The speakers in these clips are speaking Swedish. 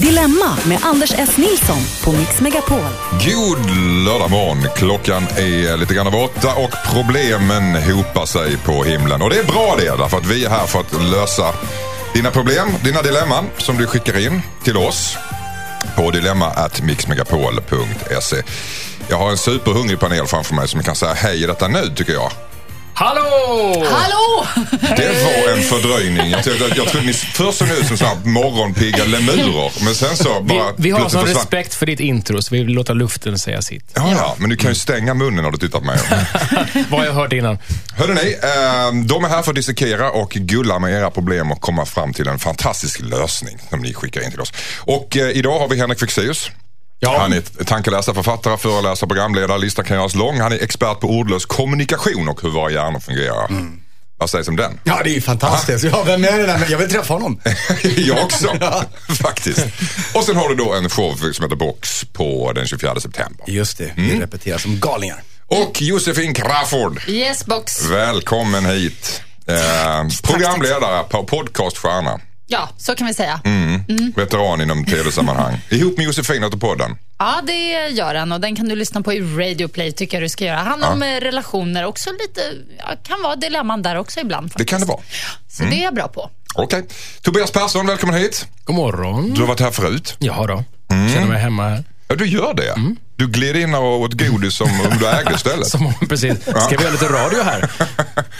Dilemma med Anders S. Nilsson på Mix Megapol. God lördag morgon. Klockan är lite grann över åtta och problemen hopar sig på himlen. Och det är bra det, därför att vi är här för att lösa dina problem, dina dilemman som du skickar in till oss på dilemma@mixmegapol.se. Jag har en superhungrig panel framför mig som kan säga hej i detta nu tycker jag. Hallå! Hallå! Det var en fördröjning. Jag trodde, jag trodde ni först såg ut som så här morgonpigga lemurer. Men sen så Vi, bara... vi har plötsligt sån respekt för ditt intro, så vi vill låta luften säga sitt. Ja, ja, men du kan ju stänga munnen när du tittar på mig. Vad har jag hört innan? Hörrni, eh, de är här för att dissekera och gulla med era problem och komma fram till en fantastisk lösning som ni skickar in till oss. Och eh, idag har vi Henrik Fexeus. Ja. Han är tankeläsare, författare, föreläsare, programledare. Listan kan göras lång. Han är expert på ordlös kommunikation och hur våra hjärnor fungerar. Vad sägs om den? Ja, det är ju fantastiskt. Ja, vem är det där? Jag vill träffa honom. jag också, faktiskt. Och sen har du då en show som heter Box på den 24 september. Just det, vi repeterar som galningar. Och Josefin Crafoord, Yes box. välkommen hit. Eh, programledare på podcaststjärna. Ja, så kan vi säga. Veteran inom tv-sammanhang. Ihop med Josefin åt podden. Ja, det gör han och den kan du lyssna på i Radio Play tycker jag du ska göra. Han om eh, relationer, också lite, ja, kan vara dilemman där också ibland. Det Faktiskt. kan det vara. Så det är jag bra på. Okej. Tobias Persson, välkommen hit. God morgon. Du har varit här förut. Jaha då. Känner mig hemma här. Ja, du gör det. Du gled in och åt godis som om du ägde stället. Som om, precis. Ska vi göra lite radio här?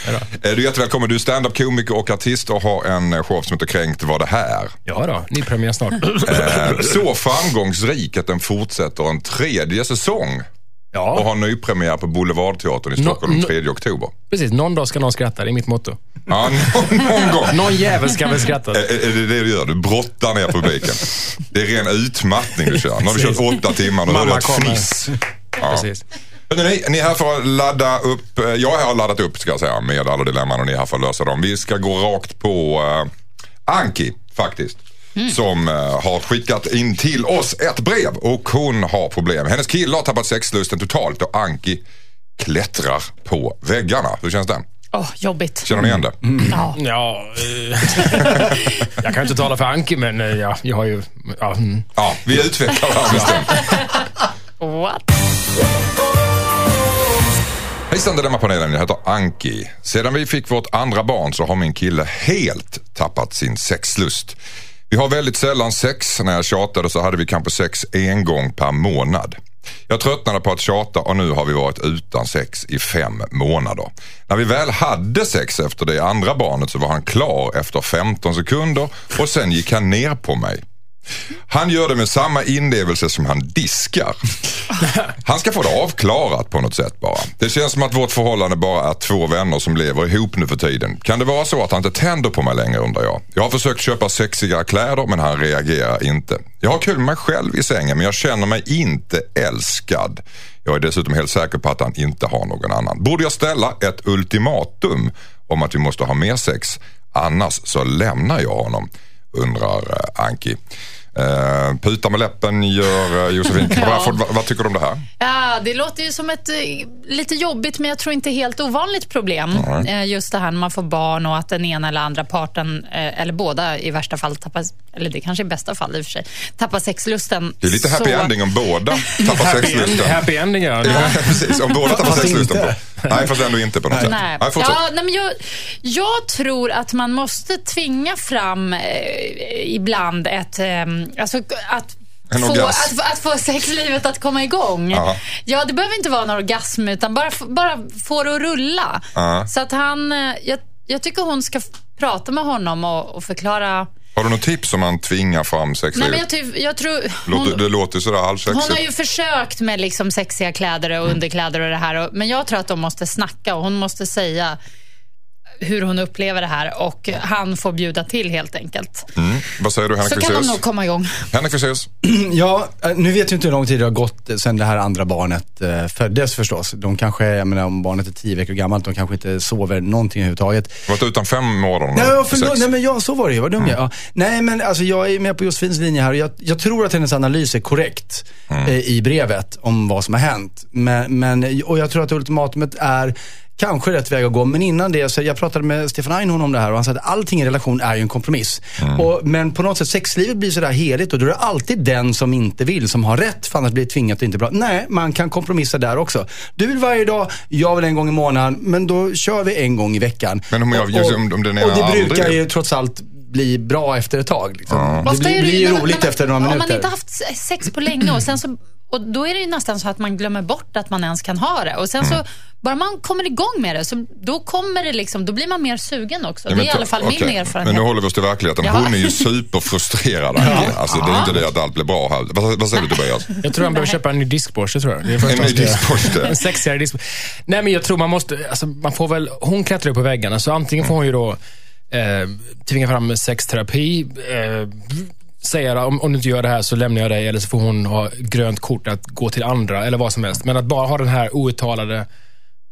Eh, Du är jättevälkommen. Du är stand-up komiker och artist och har en eh, show som heter Kränkt var det här. Ja då, ny premiär snart. Eh, Så framgångsrik att den fortsätter en tredje säsong och Ja, har nypremiär på Boulevardteatern i Stockholm no- den 3 oktober. precis. Någon dag ska någon skratta, det är mitt motto. Ja, någon, någon gång. Någon jävel ska väl skratta. Är är det det du gör? Du brottar ner publiken. Det är ren utmattning du kör. Nu har vi kört åtta timmar, nu hör du ett fniss. Ja. Precis. Hörrni, ni är här för att ladda upp, eh, jag har laddat upp ska jag säga med alla dilemman och ni är här för att lösa dem. Vi ska gå rakt på uh, Anki faktiskt. Som eh, har skickat in till oss ett brev och hon har problem. Hennes kille har tappat sexlusten totalt och Anki klättrar på väggarna. Hur känns det? Åh, jobbigt. Känner ni igen det? Ja. Ja, eh, jag kan inte tala för Anki, men eh, ja, jag har ju... Ja, mm. Ja, vi utvecklar det här. What? Hejsan Dilemma-panelen, jag heter Anki. Sedan vi fick vårt andra barn så har min kille helt tappat sin sexlust. Vi har väldigt sällan sex. När jag tjatade så hade vi kanske sex en gång per månad. Jag tröttnade på att tjata och nu har vi varit utan sex i fem månader. När vi väl hade sex efter det andra barnet så var han klar efter 15 sekunder och sen gick han ner på mig. Han gör det med samma inlevelse som han diskar. Han ska få det avklarat på något sätt bara. Det känns som att vårt förhållande bara är två vänner som lever ihop nu för tiden. Kan det vara så att han inte tänder på mig längre undrar jag. Jag har försökt köpa sexiga kläder men han reagerar inte. Jag har kul med mig själv i sängen men jag känner mig inte älskad. Jag är dessutom helt säker på att han inte har någon annan. Borde jag ställa ett ultimatum om att vi måste ha mer sex? Annars så lämnar jag honom, undrar eh, Anki. Uh, puta med läppen gör uh, Josefin Crafoord. Vad, vad tycker du om det här? Ja, det låter ju som ett eh, lite jobbigt, men jag tror inte helt ovanligt problem. Eh, Just det här när man får barn och att den ena eller andra parten, eh, eller båda i värsta fall tappar, eller det kanske är bästa fall i och för sig, tappar sexlusten. Det är lite happy Så- ending om båda tappar sexlusten. happy ending, ja. Ja, precis. Om båda tappar sexlusten. På. Nej, fast ändå inte på något sätt. Nej. Nej, fortsätt. ja, nej men jag, jag tror att man måste tvinga fram eh, ibland ett... Eh, alltså att få, att, få- att få sexlivet att komma igång. Ja. Ja, det behöver inte vara en orgasm, utan bara, bara få det att rulla. Ja. Så att han... eh, Jag, jag tycker hon ska prata med honom och, och förklara... Har du något tips om man tvingar fram Nej, sexlivet? men jag, ty, jag tror... Låter, Hon, det låter sådär hon halvsexigt. har ju försökt med liksom sexiga kläder och underkläder och det här. Och, men jag tror att de måste snacka och hon måste säga hur hon upplever det här och han får bjuda till helt enkelt. Mm. Vad säger du Henrik Så kan de Fexeus? nog komma igång. Henrik Fexeus? Ja, eh, nu vet jag inte hur lång tid det har gått sedan det här andra barnet eh, föddes förstås. De kanske, jag menar om barnet är tio veckor gammalt, de kanske inte sover någonting överhuvudtaget. Varit utan fem månader. Nej, förlåt, Sex. nej men ja, så var det ju. Vad dum jag är. ja. Nej men alltså jag är med på Josefins linje här och jag, jag tror att hennes analys är korrekt eh, i brevet om vad som har hänt. Men, men, och jag tror att ultimatumet är kanske rätt väg att gå. Men innan det, så jag pratade med Stefan Einhorn om det här och han sa att allting i relation är ju en kompromiss. Och, men på något sätt, sexlivet blir sådär heligt och då är det alltid den som inte vill som har rätt, för annars blir det tvingat och inte bra. Nej, man kan kompromissa där också. Du vill varje dag, jag vill en gång i månaden, men då kör vi en gång i veckan. Men om jag- Och- just om- om den ena Och det aldrig brukar vill. ju trots allt bli bra efter ett tag. Liksom. Det blir, är det blir man- roligt när man- efter några Om minuter. man inte haft sex på länge och sen så och då är det ju nästan så att man glömmer bort att man ens kan ha det. Och sen Mm. så, bara man kommer igång med det, så då kommer det liksom, då blir man mer sugen också. Ja, det är men i alla fall okej. min erfarenhet. Men nu håller vi oss till verkligheten. Ja. Hon är ju superfrustrerad. Anki. Alltså, det är inte det att allt blir bra här. Vad, vad säger du Tobias? Jag tror han behöver köpa en ny diskborste, tror jag. En ny diskborste. En sexigare diskborste. Nej, men jag tror man måste, alltså, man får väl, hon klättrar ju på väggarna, så antingen får hon ju då eh, tvinga fram sexterapi, eh, säga om, om du inte gör det här så lämnar jag dig, eller så får hon ha grönt kort att gå till andra, eller vad som helst. Men att bara ha den här outtalade,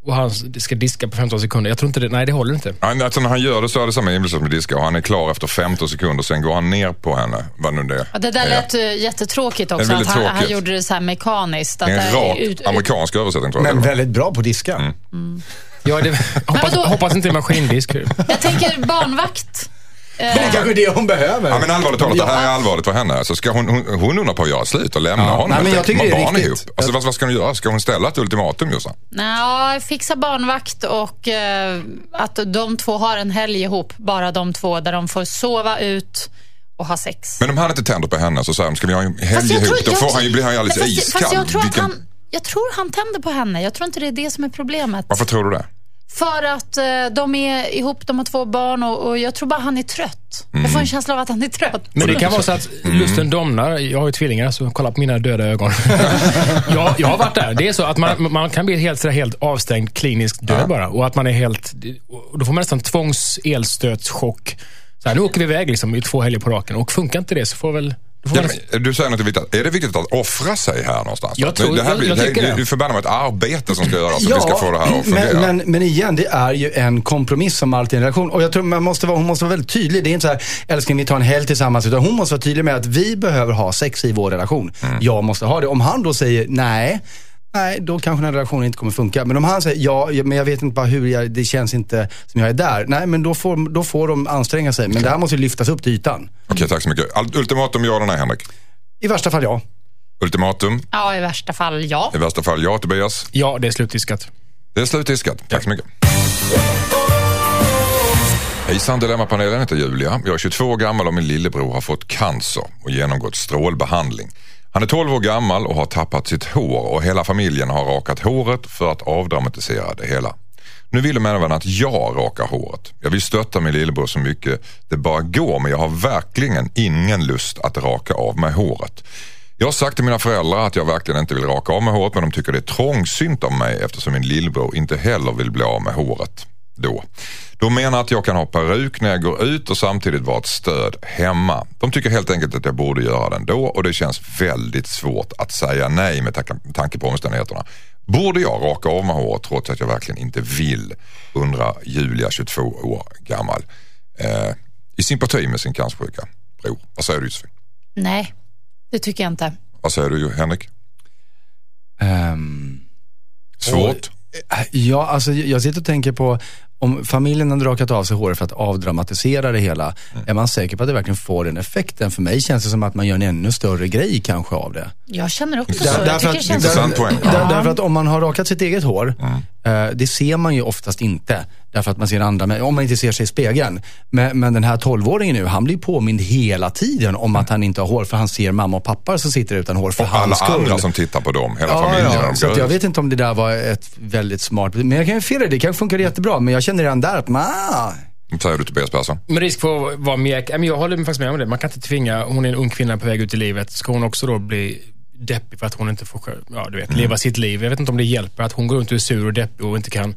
och han ska diska på 15 sekunder, jag tror inte det, nej det håller inte. Han, alltså, när han gör det så är det samma inbillelse som diska och han är klar efter 15 sekunder. Sen går han ner på henne. Vad nu det Ja, det där är. lät uh, jättetråkigt också. Är att han, han gjorde det så här mekaniskt. Att Det är en rak ut- amerikansk översättning tror jag. Men väldigt bra på diska. Mm. Ja, det, hoppas, hoppas inte det är maskindisk. Jag tänker barnvakt. Det är kanske det hon behöver. Ja, men allvarligt talat, det här är Ja. allvarligt för henne. Så ska hon, hon, hon undrar på att göra slut och lämna honom. Nej, men jag tycker det är Barn riktigt. ihop. Alltså, vad, vad ska hon göra? Ska hon ställa ett ultimatum Jossan? Nja, fixa barnvakt och eh, att de två har en helg ihop. Bara de två, där de får sova ut och ha sex. Men om han inte tänder på henne så säger de, ska vi ha en helg ihop? tror- Då jag- får han ju, blir han ju alldeles fast, iskall. Fast jag tror, att Vilken- han, jag tror han tänder på henne. Jag tror inte det är det som är problemet. Varför tror du det? För att eh, de är ihop, de har två barn och, och jag tror bara han är trött. Jag Mm. får en känsla av att han är trött. Men det kan vara så att lusten domnar. Jag har ju tvillingar, så kolla på mina döda ögon. jag, jag har varit där. Det är så att man, man kan bli helt, sådär helt avstängd, kliniskt död bara. Och att man är helt... Då får man nästan tvångs-elstötschock. Så här, nu åker vi iväg liksom, i två helger på raken. Och funkar inte det så får väl... Ja, men, du säger något viktigt. Är det viktigt att offra sig här någonstans? Jag tror- det här jag- blir, jag tycker det, det. du förbannat med ett arbete som ska göras för att vi ska få det här att fungera. men, men, men igen, det är ju en kompromiss som alltid i en relation. Och jag tror man måste vara, hon måste vara väldigt tydlig. Det är inte så här, älskling vi tar en helg tillsammans. Utan hon måste vara tydlig med att vi behöver ha sex i vår relation. Mm. Jag måste ha det. Om han då säger nej, nej, då kanske den här relationen inte kommer funka. Men om han säger ja, ja, men jag vet inte bara hur, jag, det känns inte som jag är där. Nej, men då får, då får de anstränga sig. Men det här måste ju lyftas upp till ytan. Okej, tack så mycket. Ultimatum ja eller nej Henrik? I värsta fall ja. Ultimatum, Ja, i värsta fall ja. i värsta fall ja Tobias. ja, det är slutdiskat. Det är slutdiskat. Tack så mycket. Hejsan Dilemmapanelen heter Julia. Jag är 22 år gammal och min lillebror har fått cancer och genomgått strålbehandling. Han är 12 år gammal och har tappat sitt hår och hela familjen har rakat håret för att avdramatisera det hela. Nu vill de även att jag rakar håret. Jag vill stötta min lillebror så mycket det bara går men jag har verkligen ingen lust att raka av mig håret. Jag har sagt till mina föräldrar att jag verkligen inte vill raka av mig håret men de tycker det är trångsynt av mig eftersom min lillebror inte heller vill bli av med håret då. De menar att jag kan ha peruk när jag går ut och samtidigt vara ett stöd hemma. De tycker helt enkelt att jag borde göra det ändå och det känns väldigt svårt att säga nej med tanke på omständigheterna. Borde jag raka av mig håret trots att jag verkligen inte vill? Undrar Julia, 22 år gammal. Eh, I sympati med sin cancersjuka bror. Vad säger du Josefin? Nej, det tycker jag inte. Vad säger du Henrik? Ehm, Svårt? Ja, alltså jag sitter och tänker på om familjen hade rakat av sig håret för att avdramatisera det hela. Är man säker på att det verkligen får den effekten? För mig känns det som att man gör en ännu större grej kanske av det. Jag känner också Där- så. Jag därför att- det känns Intressant poäng. Där, därför att om man har rakat sitt eget hår, Mm. eh, det ser man ju oftast inte. Därför att man ser andra, men om man inte ser sig i spegeln. Men, men den här 12-åringen nu, han blir påmind hela tiden om att han inte har hår. För han ser mamma och pappa som sitter utan hår för Och alla hans skull. andra som tittar på dem, hela Ja, familjen. ja, så jag vet inte om det där var ett väldigt smart Men jag kan ju fel i det, det kanske funkar jättebra. Men jag känner redan där att, Vad säger du Tobias Persson? Med risk för att vara mjäk. Jag håller faktiskt med om det. Man kan inte tvinga, hon är en ung kvinna på väg ut i livet. Ska hon också då bli deppig för att hon inte får ja, du vet, leva sitt liv? Jag vet inte om det hjälper att hon går runt och är sur och deppig och inte kan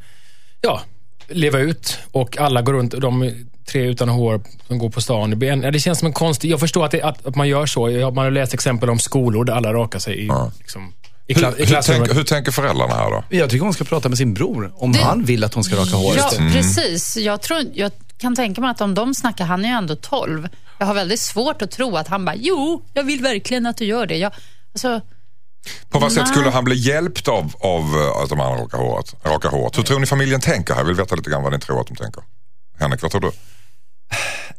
ja, leva ut. Och alla går runt, de tre utan hår som går på stan. Det, blir en, ja, det känns som en konstig... Jag förstår att, det, att, att man gör så. Jag, man har läst exempel om skolor där alla rakar sig i, liksom, i, Hur, i hur, tänk, hur tänker föräldrarna här då? jag tycker hon ska prata med sin bror. Om Det- han vill att hon ska raka håret. Ja, precis. Jag, tror, jag kan tänka mig att om de snackar, han är ju ändå 12. Jag har väldigt svårt att tro att han bara, jo, jag vill verkligen att du gör det. Jag, alltså, På vad sätt skulle han bli hjälpt av, av eh, att de andra rakar håret? Hur tror ni familjen tänker här? Jag vill veta lite grann vad ni tror att de tänker. Henrik, vad tror du?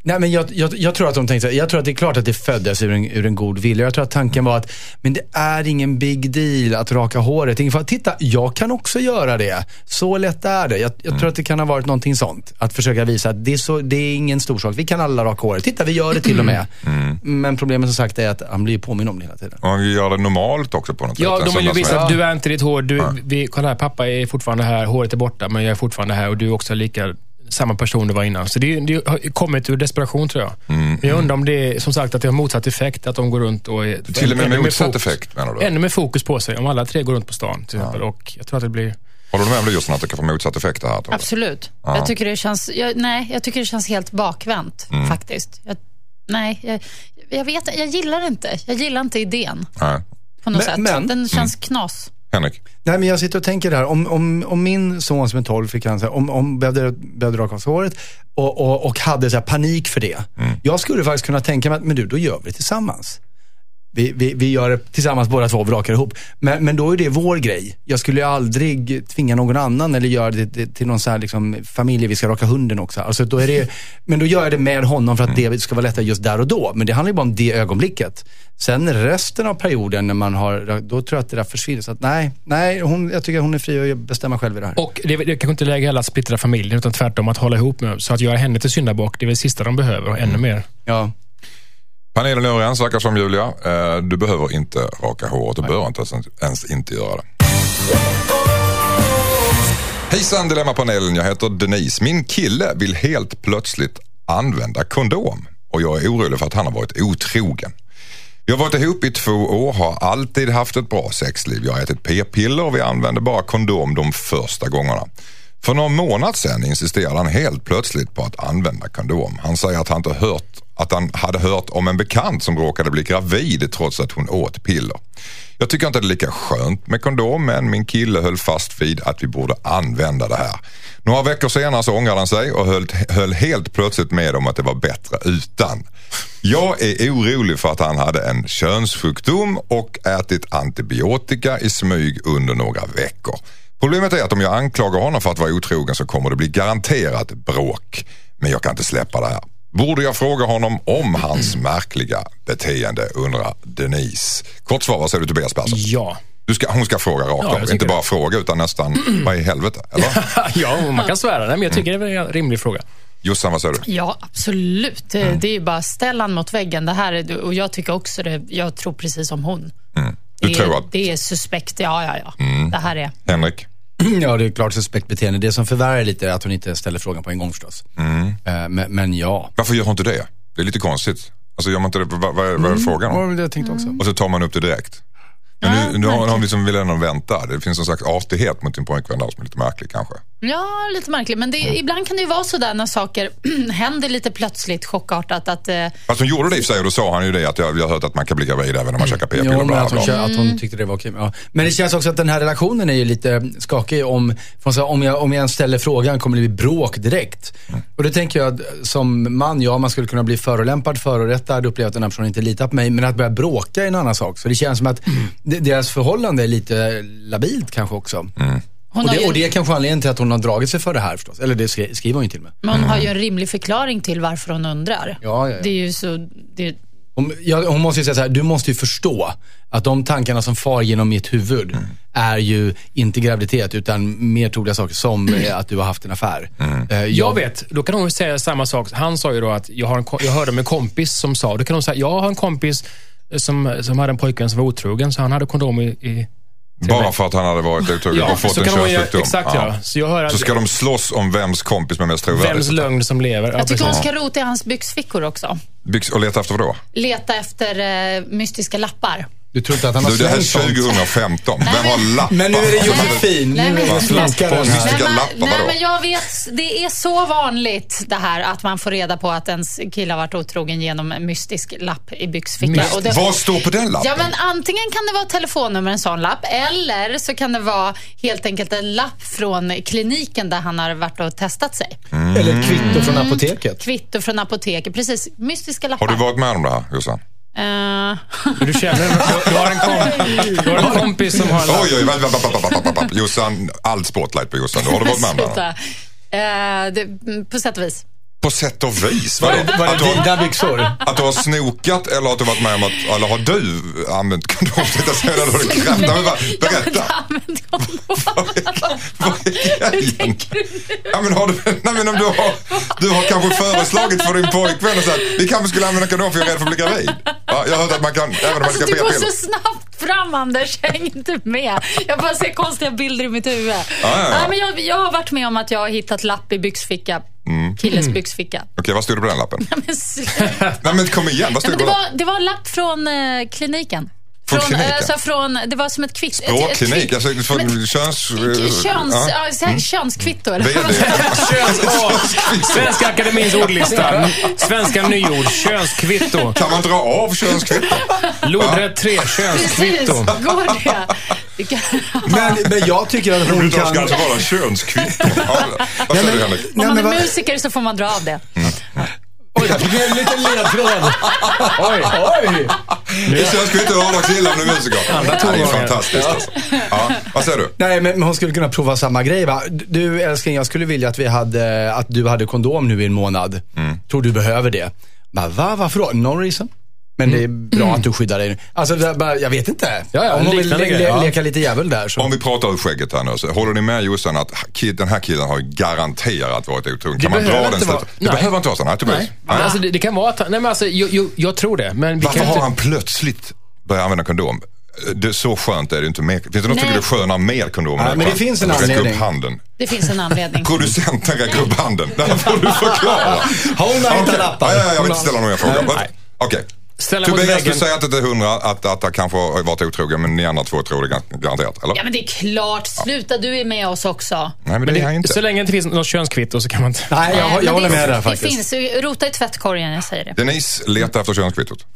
Nej, men jag, jag, jag tror att de tänkte, jag tror att det är klart att det föddes ur en, ur en god vilja. Jag tror att tanken var att, men det är ingen big deal att raka håret. Ingen fara. Titta, jag kan också göra det. Så lätt är det. Jag, jag Mm. tror att det kan ha varit någonting sånt. Att försöka visa att det är, så, det är ingen stor sak. Vi kan alla raka håret. Titta, vi gör det till och med. Mm. Men problemet som sagt är att han blir påminn om det hela tiden. Och han gör det normalt också på något Ja, sätt. de vill ju Alltså, visa att du är inte ditt hår. Du, vi, kolla här, pappa är fortfarande här, håret är borta, men jag är fortfarande här och du är också lika samma person du var innan. Så det, det har kommit ur desperation tror jag. Mm, Men jag undrar om det är som sagt att det har motsatt effekt, att de går runt och är... Till och med mer motsatt fokus- effekt menar du? Ännu mer fokus på sig. Om alla tre går runt på stan till exempel. Och jag tror att det blir... Håller du med om det just att det kan få motsatt effekt det här? Absolut. Jag, tycker det känns, jag, nej, jag tycker det känns helt bakvänt Mm. faktiskt. Jag, nej, jag, jag vet jag gillar det inte. Jag gillar inte idén Nej. på något Men- sätt. men- Den känns knas. Henrik? Nej, men jag sitter och tänker där. Om, om, om min son som är 12 fick cancer, om, om behövde, behövde raka av sig håret och, och, och hade så panik för det. Jag skulle faktiskt kunna tänka mig att, men du, då gör vi det tillsammans. Vi, vi, vi gör det tillsammans båda två, vi rakar ihop. Men, men då är det vår grej. Jag skulle ju aldrig tvinga någon annan eller göra det, till någon så här liksom, familj, vi ska raka hunden också. Alltså, då är det, men då gör jag det med honom för att det ska vara lättare just där och då. Men det handlar ju bara om det ögonblicket. Sen resten av perioden när man har, då tror jag att det där försvinner. Så att nej, nej hon, jag tycker hon är fri att bestämma själv i det här. Och det, är- det är kanske inte läge heller att splittra familjen, utan tvärtom att hålla ihop med. Så att göra henne till syndabock, det är väl det sista de behöver och ännu mer. Ja. Panelen är överens, verkar som Julia. Eh, Du behöver inte raka håret. Du behöver inte ens, ens inte göra det. Hejsan Dilemmapanelen, jag heter Denise. Min kille vill helt plötsligt använda kondom och jag är orolig för att han har varit otrogen. Vi har varit ihop i två år, har alltid haft ett bra sexliv. Jag har ätit p-piller och vi använde bara kondom de första gångerna. För någon månad sedan insisterade han helt plötsligt på att använda kondom. Han säger att han, inte hört, att han hade hört om en bekant som råkade bli gravid trots att hon åt piller. Jag tycker inte det är lika skönt med kondom men min kille höll fast vid att vi borde använda det här. Några veckor senare så ångrade han sig och höll, höll helt plötsligt med om att det var bättre utan. Jag är orolig för att han hade en könssjukdom och ätit antibiotika i smyg under några veckor. Problemet är att om jag anklagar honom för att vara otrogen så kommer det bli garanterat bråk. Men jag kan inte släppa det här. Borde jag fråga honom om hans märkliga beteende undrar Denise. Kort svar, vad säger du Tobias Persson? Ja. Du ska, hon ska fråga rakt Ja, av. Inte det. bara fråga utan nästan, vad i helvete? Eller? ja, man kan svära. Nej, men jag tycker det är en rimlig fråga. Jossan, vad säger du? Ja, absolut. Det, Mm. det är ju bara ställa mot väggen. Det här är, och jag tycker också det. Jag tror precis som hon. Mm. Du det, tror att- Mm. det är suspekt. Ja, ja, ja. Det här är... Henrik? Ja, det är klart suspekt beteende. Det som förvärrar lite är att hon inte ställer frågan på en gång förstås. Mm. Eh, Men, men ja. Varför gör hon inte det? Det är lite konstigt. Alltså gör man inte det, vad, vad, är- är frågan om? väl det jag tänkte också. Och så tar man upp det direkt. Men Ja, nu, nu har vi som vill ändå vänta. Det finns en slags artighet mot din pojkvän där som är lite märklig kanske. Ja, lite märkligt. Men det, ibland kan det ju vara så där när saker händer lite plötsligt, chockartat. Att, eh, Fast hon gjorde det i sig och då sa han ju det att jag, jag har hört att man kan bli gravid även när man käkar p-piller. Och men att hon, bla. kö- att hon tyckte det var okej. Ja. Men det känns också att den här relationen är ju lite skakig. Om, om, jag, om jag ens ställer frågan kommer det bli bråk direkt. Och då tänker jag att som man, ja man skulle kunna bli förolämpad, förorättad, uppleva att den här personen inte litar på mig. Men att börja bråka är en annan sak. Så det känns som att de- deras förhållande är lite labilt kanske också. Mm. Och det, och det är kanske anledningen till att hon har dragit sig för det här förstås. Eller det skri- skriver hon ju till mig. men hon har ju en rimlig förklaring till varför hon undrar. Ja, ja, ja. Det är ju så... Det, Hon, ja, hon måste ju säga så här, du måste ju förstå att de tankarna som far genom mitt huvud Mm. är ju inte graviditet utan mer troliga saker som eh, att du har haft en affär. Mm. Eh, Jag vet, då kan hon säga samma sak. Han sa ju då att jag, har en, jag hörde om en kompis som sa, då kan hon säga, jag har en kompis som, som hade en pojkvän som var otrogen, så han hade kondom i... i Bara för att han hade varit otrogen och fått så en könssjukdom. Exakt ja. Så jag hör att Så ska de slåss om vems kompis med mest trovärdigt. vems lögn som lever. Ja, jag tycker hon ska rota i hans byxfickor också. Byggs- Och leta efter vad då? Leta efter eh, mystiska lappar. Du tror inte att han har Du, det här är slängt sånt? 2015. Vem har lappar? Men nu är det Josefin, Nej, nu men-. Nej, men jag vet, det är så vanligt det här att man får reda på att ens kille har varit otrogen genom en mystisk lapp i byxfickan. Vad står på den lappen? Ja, men antingen kan det vara telefonnummer, en sån lapp, eller så kan det vara helt enkelt en lapp från kliniken där han har varit och testat sig. Eller ett kvitto från apoteket. Kvitto från apoteket, precis. Mystiska lappar. Har du varit med om det här Jossan? Eh, Du känner, du, du, har en kom, du har en kompis som har en Oj, oj, vänta, vänta, vänta. Jossan, allt spotlight på Jossan. Har du varit med om det? Eh, det, på sätt och vis. På sätt och vis. Var Att, det du har, dina byxor? att du har snokat eller att du varit med om att, eller har du använt kondom? Eller har du kräft? Nej, men inte Berätta. Vad är grejen? Ja, men har du, nej, men om du har, du har kanske föreslagit för din pojkvän och sagt vi kanske skulle använda kondom för jag är rädd för att bli gravid. Ja, jag har hört att man kan, även om man Alltså, ska du går p-piller. så snabbt fram Anders, jag hänger inte med. Jag bara ser konstiga bilder i mitt huvud. ja, ja. Nej, men jag, jag har varit med om att jag har hittat lapp i byxficka. Mm. Killes byxficka. Okej, vad stod det på den lappen? Men sluta. Nej men kom igen, vad stod men det på var, det var en lapp från eh, kliniken. Från kliniken? Alltså från, det var som ett kvitto. Språkklinik, alltså från Men- köns... Köns, ja. ja. här, Könskvitto eller? Köns, Svenska Akademins ordlista. Svenska nyord. Könskvitto. Kan man dra av könskvitto? Lodrätt 3. Precis, Könskvitto. går det? kan, Men, men jag tycker att hon Det ska kan... alltså vara könskvitto. Ja, vad säger du Henrik? om man är musiker så får man dra av det. Oj, jag fick en liten ledtråd. Oj, oj. Det är könskvitto och avdragsgilla om du är musiker. Ja, det är fantastiskt alltså. Ja, vad säger du? Nej, men men hon skulle kunna prova samma grej va? Du älskling, jag skulle vilja att vi hade, att du hade kondom nu i en månad. Mm. Tror du behöver det? Bara, va? Varför då? No reason. Men det är bra att du skyddar dig. Alltså, det bara, jag vet inte. Ja, ja, Om hon vill liknande le- ja. leka lite djävul där så. Om vi pratar ur skägget här nu, så håller ni med Jossan att kid, den här killen har ju garanterat varit otrogen? Kan man dra behöver den inte vara- slutsatsen? Det Nej. behöver inte vara så? Nej, Tobias. Nej. Men alltså, det, det kan vara att han- nej, men alltså, jag, jag, jag tror det. Men vi Varför kan har inte, han plötsligt börjat använda kondom? Det, så skönt är det inte med. Finns det något som Nej. tycker det är skönare med kondom? Ja, men det finns en anledning. upp handen. Det finns en anledning. Producenten räcker upp handen. Det här får du förklara. Hon har inte Okej. lappar. Ja, ja, jag vill inte ställa några frågor. Nej. Okej. Ställa du väggen. säger att det är hundra, att, att han kanske har varit otrogen, men ni andra två tror det garanterat, eller? Ja, men det är klart. Sluta, du är med oss också. Nej, men det är han inte. Så länge det inte finns något könskvitto så kan man inte... Nej, jag, jag men håller det, med där Det faktiskt. finns. Rota i tvättkorgen, jag säger det. Denise letar efter könskvittot.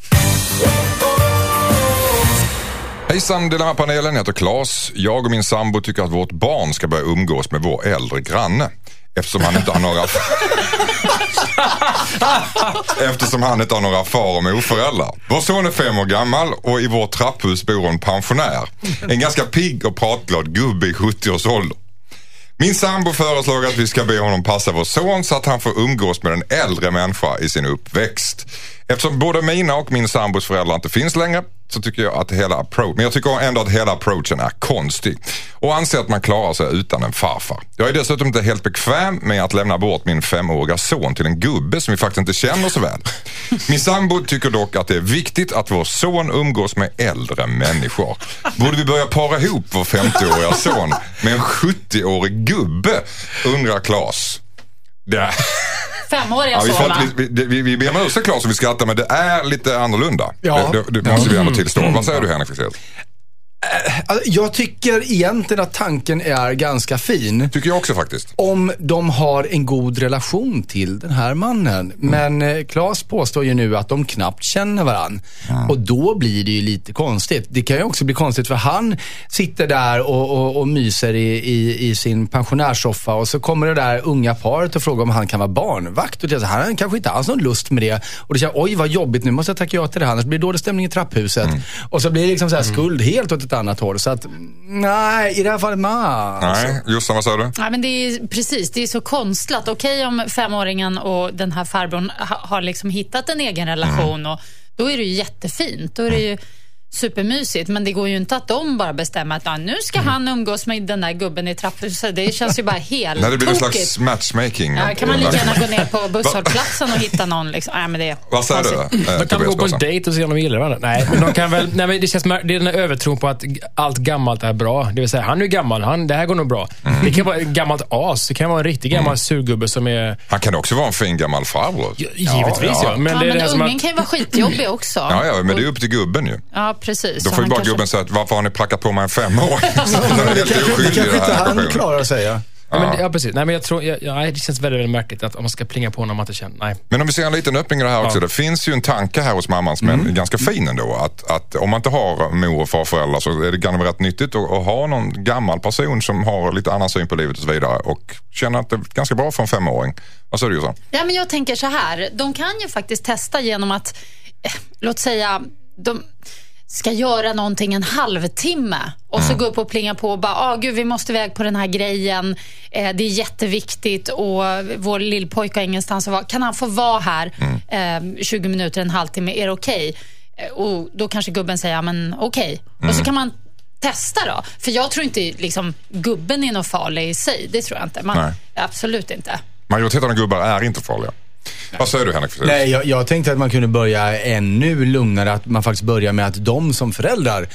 Hejsan Dilemmapanelen, jag heter Claes. Jag och min sambo tycker att vårt barn ska börja umgås med vår äldre granne. Eftersom han inte har några... Eftersom han inte har några far och morföräldrar. Vår son är fem år gammal och i vårt trapphus bor en pensionär. En ganska pigg och pratglad gubbe i 70-årsåldern. Min sambo föreslår att vi ska be honom passa vår son så att han får umgås med en äldre människa i sin uppväxt. Eftersom både mina och min sambos föräldrar inte finns längre så tycker jag att hela approach, men jag tycker ändå att hela approachen är konstig. Och anser att man klarar sig utan en farfar. Jag är dessutom inte helt bekväm med att lämna bort min femåriga son till en gubbe som vi faktiskt inte känner så väl. Min sambo tycker dock att det är viktigt att vår son umgås med äldre människor. Borde vi börja para ihop vår 50-åriga son med en 70-årig gubbe? Undrar Klas. Det, Femåriga ja, vi, får inte, vi, vi, vi ber om ursäkt Claes om vi skrattar men det är lite annorlunda. Ja. Det, det, det måste vi ändå tillstå. Vad säger du Henrik Fexeus? Alltså, jag tycker egentligen att tanken är ganska fin. Tycker jag också faktiskt. Om de har en god relation till den här mannen. Men eh, Claes påstår ju nu att de knappt känner varann. Och då blir det ju lite konstigt. Det kan ju också bli konstigt för han sitter där och, och, och myser i, i, i sin pensionärssoffa och så kommer det där unga paret och frågar om han kan vara barnvakt. Och det, är så, han har kanske inte alls någon lust med det. Och det känner oj vad jobbigt, nu måste jag tacka ja till det här, annars blir det dålig stämning i trapphuset. Och så blir det liksom så här skuld helt åt ett annat håll. Så att, nej, i det här fallet, ma. Nej, Jossan vad säger du? Ja, men det är, precis, det är så konstlat. Okej om femåringen och den här farbrorn ha, har liksom hittat en egen relation och då är det ju jättefint. Då är det ju supermysigt. Men det går ju inte att de bara bestämmer att ja, nu ska han umgås med den där gubben i trapphuset. Det känns ju bara helt När det blir någon tokigt. slags matchmaking. Ja, kan man lika gärna gå ner på busshållplatsen och hitta någon. Liksom. Nej, men det är Vad säger du? eh, De kan gå på en dejt och se om de gillar varandra. Nej, men de kan väl... Nej, men det känns det är den här övertron på att allt gammalt är bra. Det vill säga, han är gammal, han, det här går nog bra. Mm. Det kan vara ett gammalt as. Det kan vara en riktig gammal surgubbe som är... Han kan också vara en fin gammal farbror. Givetvis ja. Men Ja, det är det men som ungen att... kan ju vara skitjobbig också. Ja, ja, men det är upp till gubben ju. Ja, precis. Då får ju bara kanske- gubben säga att varför har ni plackat på mig en femåring? Det kanske, inte han klarar att säga. Ja, men, ja, precis. Nej, men jag tror... Ja, det känns väldigt, väldigt märkligt att om man ska plinga på någon man inte känner. Nej. Men om vi ser en liten öppning i det här också. Ja. Det finns ju en tanke här hos mamman som är ganska fin ändå. Att, att om man inte har mor och farföräldrar så är det kan vara rätt nyttigt att, att ha någon gammal person som har lite annan syn på livet och så vidare. Och känner att det är ganska bra för en femåring. Vad säger du Jossan? Ja, men jag tänker så här. De kan ju faktiskt testa genom att eh, låt säga, de ska göra någonting en halvtimme och så gå upp och plinga på och bara, ah, gud vi måste iväg på den här grejen. Eh, det är jätteviktigt och vår lillpojke har ingenstans att vara. Kan han få vara här eh, 20 minuter, en halvtimme? Är det okej? Eh, Och då kanske gubben säger, ja men okej. Och så kan man testa då. För jag tror inte liksom, gubben är något farlig i sig. Det tror jag inte. Man, absolut inte. Majoriteten av gubbar är inte farliga. Vad säger du Henrik? Nej, jag, jag tänkte att man kunde börja ännu lugnare. Att man faktiskt börjar med att de som föräldrar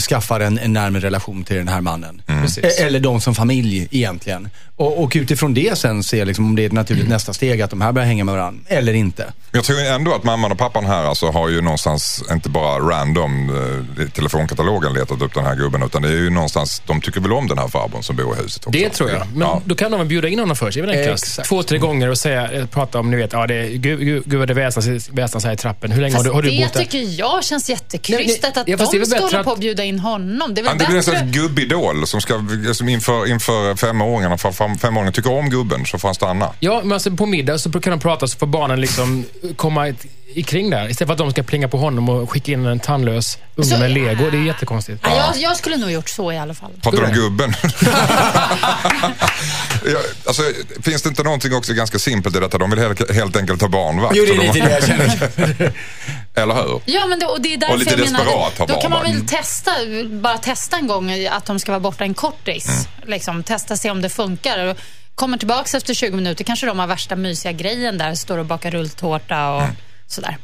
skaffar en, en närmare relation till den här mannen. Precis. E- Eller de som familj egentligen. Och, och utifrån det sen se liksom, om det är ett naturligt nästa steg att de här börjar hänga med varandra. Eller inte. Jag tror ändå att mamman och pappan här alltså har ju någonstans, inte bara random eh, i telefonkatalogen letat upp den här gubben, utan det är ju någonstans, de tycker väl om den här farbrorn som bor i huset också. Det tror jag. Men Ja. då kan de väl bjuda in honom först. Det. Exakt. Två, tre gånger och säga, eh, prata om, ni vet, ja, det är, gud, gud, gud vad det väsnas väsnas här i trappen. Hur länge har du, har du det bott där? tycker jag känns jättekrystat Nej, nej, att ja, det de ska hålla på och bjuda in honom. Det är Ja, väl det blir en slags gubbidol som, ska, som inför, inför femåringarna, för fem- femåringen tycker om gubben så får han stanna. Ja, men alltså på middag så kan de prata så får barnen liksom komma ett, i kring där. Istället för att de ska plinga på honom och skicka in en tandlös unge Så- med lego. Det är jättekonstigt. Ja, jag, jag skulle nog gjort så i alla fall. Pratar du om gubben? ja, alltså, finns det inte någonting också ganska simpelt i detta? De vill helt, helt enkelt ha barnvakt. Jo, det är de- lite det jag känner. Eller hur? Ja, men det, och det är därför Och lite jag menar, då kan man väl testa, bara testa en gång att de ska vara borta en kortis. Mm. Liksom, testa, se om det funkar. Och kommer tillbaka efter 20 minuter kanske de har värsta mysiga grejen där, står och bakar rulltårta och Mm. sådär.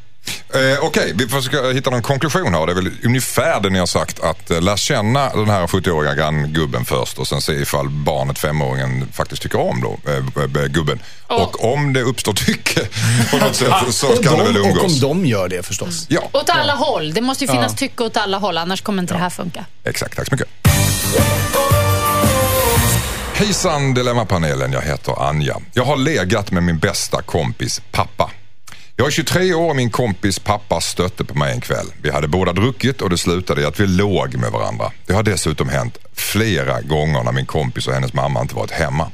Eh, Okej, vi försöker hitta någon konklusion här. Det är väl ungefär det ni har sagt att eh, lär känna den här 70-åriga granngubben först och sen se ifall barnet, femåringen, faktiskt tycker om då, eh, gubben. Och om det uppstår tycke på något sätt så kan det väl de, och om umgås. de gör det förstås. Ja, Åt alla håll. Det måste ju finnas tycke åt alla håll, annars kommer inte det här funka. exakt. Tack så mycket. Hejsan Dilemmapanelen, jag heter Anja. Jag har legat med min bästa kompis pappa. Jag är 23 år och min kompis pappa stötte på mig en kväll. Vi hade båda druckit och det slutade i att vi låg med varandra. Det har dessutom hänt flera gånger när min kompis och hennes mamma inte varit hemma.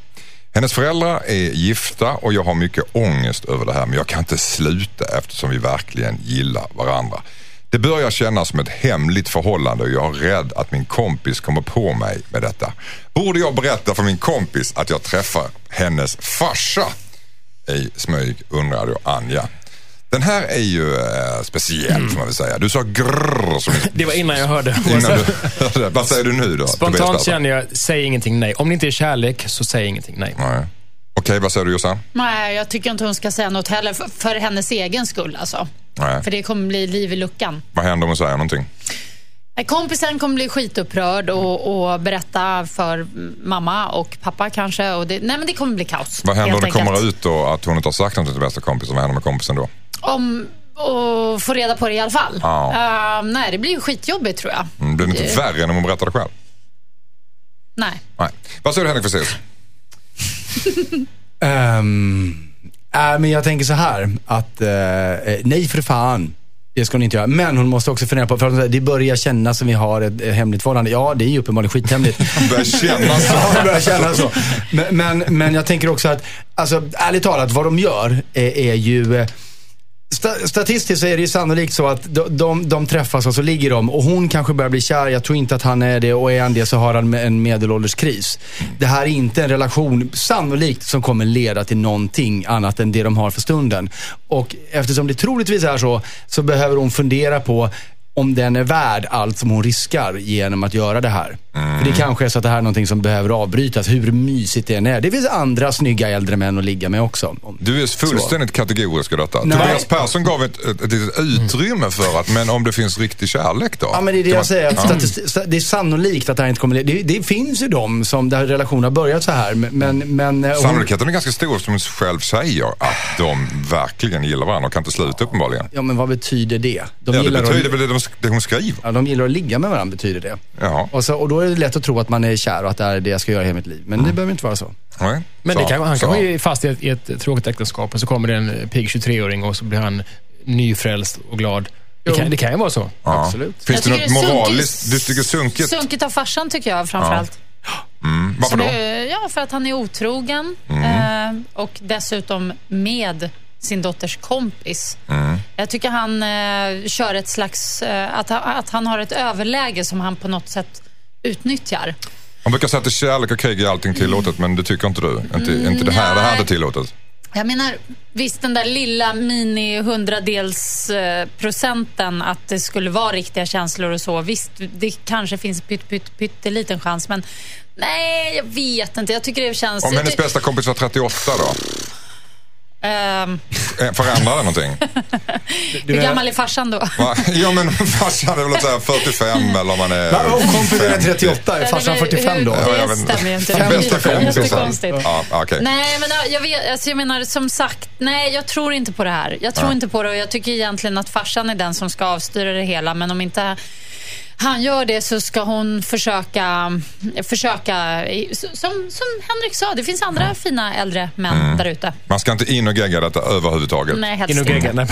Hennes föräldrar är gifta och jag har mycket ångest över det här men jag kan inte sluta eftersom vi verkligen gillar varandra. Det börjar kännas som ett hemligt förhållande och jag är rädd att min kompis kommer på mig med detta. Borde jag berätta för min kompis att jag träffar hennes farsa? I smyg undrade då Anja. Den här är ju eh, speciell får man väl säga. Du sa grrr som Det var innan jag hörde. innan du. Vad säger du nu då? Spontant känner jag, säg ingenting nej. Om det inte är kärlek, så säg ingenting nej. Nej. Okej, vad säger du Jossan? Nej, jag tycker inte hon ska säga något heller, för, för hennes egen skull alltså. Nej. För det kommer bli liv i luckan. Vad händer om hon säger någonting? Kompisen kommer bli skitupprörd och, och berätta för mamma och pappa kanske. Och det, nej, men det kommer bli kaos. Vad händer om det kommer ut då att hon inte har sagt något till bästa kompisen? Vad händer med kompisen då? Om, och få reda på det i alla fall. Ja. Eh, nej, det blir ju skitjobbigt tror jag. Mm, Blir det inte Det- värre än om hon berättar det själv? Nej. Nej. Vad säger du Henrik Fexeus? Um, äh, men jag tänker så här att eh, eh, nej för fan. Det ska hon inte göra. Men hon måste också fundera på, för att det börjar kännas som vi har ett eh, hemligt förhållande. Ja, det är ju uppenbarligen skithemligt. Börjar kännas så. Ja, det börjar kännas så. Men, men, men jag tänker också att, alltså ärligt talat, vad de gör är, är ju eh, Statistiskt så är det ju sannolikt så att de, de, de träffas och så ligger de och hon kanske börjar bli kär. Jag tror inte att han är det och är han det så har han en medelålderskris. Det här är inte en relation, sannolikt, som kommer leda till någonting annat än det de har för stunden. Och eftersom det troligtvis är så, så behöver hon fundera på om den är värd allt som hon riskar genom att göra det här. För det kanske är så att det här är någonting som behöver avbrytas, hur mysigt det än är. Det finns andra snygga äldre män att ligga med också. Du är fullständigt kategorisk i detta. Nej. Tobias Persson gav ett, ett, ett utrymme för att, men om det finns riktig kärlek då? Ja, men det är det jag säger. Ja. det är sannolikt att det här inte kommer det, det finns ju de som där relationer har börjat så här. Men, men eh, hon, Sannolikheten är ganska stor eftersom hon själv säger att de verkligen gillar varandra och kan inte sluta uppenbarligen. Ja, men vad betyder det? De, Ja, det betyder väl de, det hon skriver. ja, de gillar att ligga med varandra, betyder det. Ja. Och, så, och då är det lätt att tro att man är kär och att det är det jag ska göra i hela mitt liv. Men det behöver inte vara så. Nej. Men det Så, kan, han kanske är fast i ett, i ett tråkigt äktenskap och så kommer det en pigg 23-åring och så blir han nyfrälst och glad. Det kan, det kan ju vara så. Ja. Absolut. Finns det Jag något det moraliskt? sunkigt- Du tycker sunkigt? Sunkigt av farsan tycker jag framförallt. Mm. Varför då? det- Ja, för att han är otrogen Mm. eh, och dessutom med sin dotters kompis. Mm. Jag tycker han eh, kör ett slags, eh, att, han- att han har ett överläge som han på något sätt utnyttjar. Man brukar säga att kärlek och krig är allting tillåtet, men det tycker inte du. Inte, inte det här, det här är tillåtet. Jag menar, visst den där lilla mini hundradels eh, procenten att det skulle vara riktiga känslor och så. Visst, det kanske finns pytt, pytt, pytteliten chans, men nej, jag vet inte. Jag tycker det känns... Om hennes bästa kompis var 38 då? Ehm, Eh, Förändrar det någonting? hur gammal är farsan då? Va? Ja men farsan är väl säga 45 eller om man är... Va, Om kompisen är 50. 38, är farsan 45 då? Ja, jag Det stämmer ju inte. Det är jättekonstigt. Ja, okej. Nej, men jag, vet, alltså jag menar som sagt, nej, jag tror inte på det här. Jag tror Ja. inte på det och jag tycker egentligen att farsan är den som ska avstyra det hela. Men om inte han gör det så ska hon försöka, försöka som, som Henrik sa, det finns andra fina äldre män Mm. där ute. Man ska inte in och gegga detta överhuvudtaget. Nej, helst In och gegga. Nej,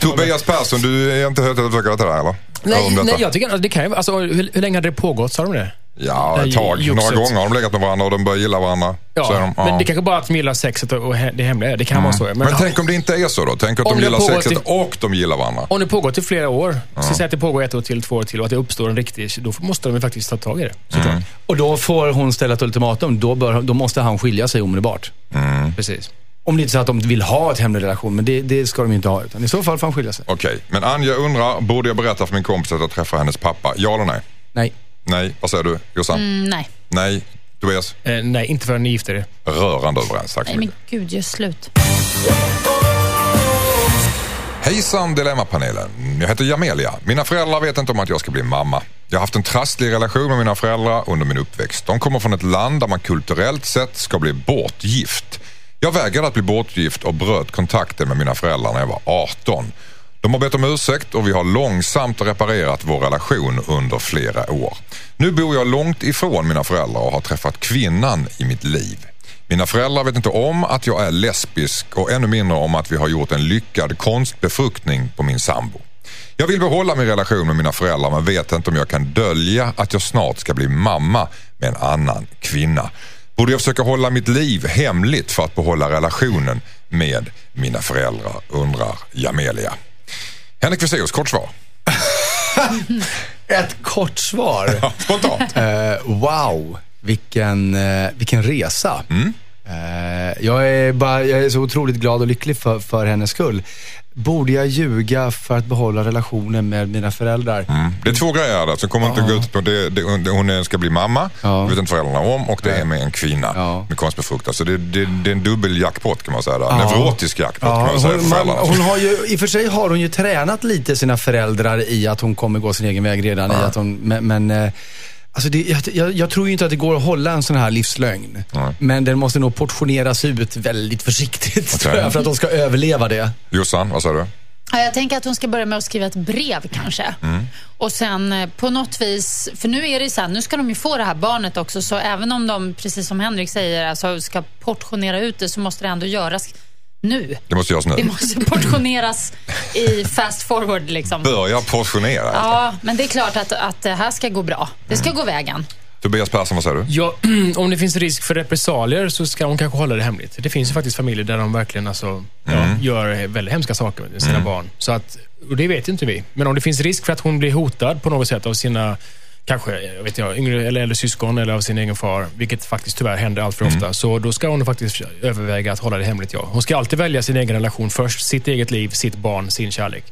Tobias Persson, du är inte helt övertygad om detta eller? nej, nej, jag tycker att det kan ju Alltså, hur, hur länge hade det pågått, sa de det? Ja, ett tag. Några gånger har de legat med varandra och de börjar gilla varandra. Ja, Så är de, ja. men det kanske bara att de gillar sexet och, det hemliga. Det kan vara så. Men, Men tänk om det inte är så då? Tänk att Om de gillar sexet till- och de gillar varandra. om det pågår i flera år, så säg att det pågår ett år till, två år till och att det uppstår en riktig... Då måste de ju faktiskt ta tag i det. Såklart. Mm. Och då får hon ställa ett ultimatum. Då, bör, då måste han skilja sig omedelbart. Precis. Om det inte är så att de vill ha ett hemlig relation, men det, det ska de ju inte ha. Utan I så fall får han skilja sig. Okej, men Anja undrar, borde jag berätta för min kompis att jag träffar hennes pappa? Ja eller nej? Nej. Nej, vad säger du Jossan? Mm, nej. Nej, Tobias? Eh, nej, inte förrän ni gifter er. Rörande överens, tack så nej, men mycket. gud, gör slut. Hejsan Dilemmapanelen. Jag heter Jamelia. Mina föräldrar vet inte om att jag ska bli mamma. Jag har haft en trasslig relation med mina föräldrar under min uppväxt. De kommer från ett land där man kulturellt sett ska bli bortgift. Jag vägrade att bli bortgift och bröt kontakten med mina föräldrar när jag var 18. De har bett om ursäkt och vi har långsamt reparerat vår relation under flera år. Nu bor jag långt ifrån mina föräldrar och har träffat kvinnan i mitt liv. Mina föräldrar vet inte om att jag är lesbisk och ännu mindre om att vi har gjort en lyckad konstbefruktning på min sambo. Jag vill behålla min relation med mina föräldrar men vet inte om jag kan dölja att jag snart ska bli mamma med en annan kvinna. Borde jag försöka hålla mitt liv hemligt för att behålla relationen med mina föräldrar, undrar Jamelia. Henrik Fexeus, kort svar. Ett kort svar. Ja, Spontant. Eh, wow, vilken, eh, vilken resa. Mm. Eh, jag, är bara, jag är så otroligt glad och lycklig för, för hennes skull. Borde jag ljuga för att behålla relationen med mina föräldrar? Mm. Det är två grejer där som kommer inte gå ut på det, det, hon ska bli mamma, Ja. vet inte föräldrarna om och det är med en kvinna Ja. med konstbefruktad. Så det, det, det är en dubbel jackpot kan man säga. Där. Ja. Neurotisk jackpot kan Ja, man säga hon, man, hon har ju, I och för sig har hon ju tränat lite sina föräldrar i att hon kommer gå sin egen väg redan. I att hon, men men eh, alltså det, jag, jag, jag tror ju inte att det går att hålla en sån här livslögn. Nej. Men den måste nog portioneras ut väldigt försiktigt tror jag, för att de ska överleva det. Jossan, vad säger du? Ja, jag tänker att hon ska börja med att skriva ett brev kanske. Och sen eh, på något vis, för nu är det så här, nu ska de ju få det här barnet också, så även om de, precis som Henrik säger, alltså ska portionera ut det så måste det ändå göras nu. Det måste göras nu. Det måste portioneras i fast forward liksom. Börja portionera. Ja, men det är klart att, att det här ska gå bra. Det ska gå vägen. Tobias Persson, vad säger du? Ja, om det finns risk för repressalier så ska hon kanske hålla det hemligt. Det finns ju faktiskt familjer där de verkligen alltså, ja, gör väldigt hemska saker med sina barn. Så att, och det vet inte vi. Men om det finns risk för att hon blir hotad på något sätt av sina Kanske jag vet jag, yngre eller äldre syskon eller av sin egen far, vilket faktiskt tyvärr händer allt för ofta. Så då ska hon faktiskt överväga att hålla det hemligt, ja. Hon ska alltid välja sin egen relation först. Sitt eget liv, sitt barn, sin kärlek.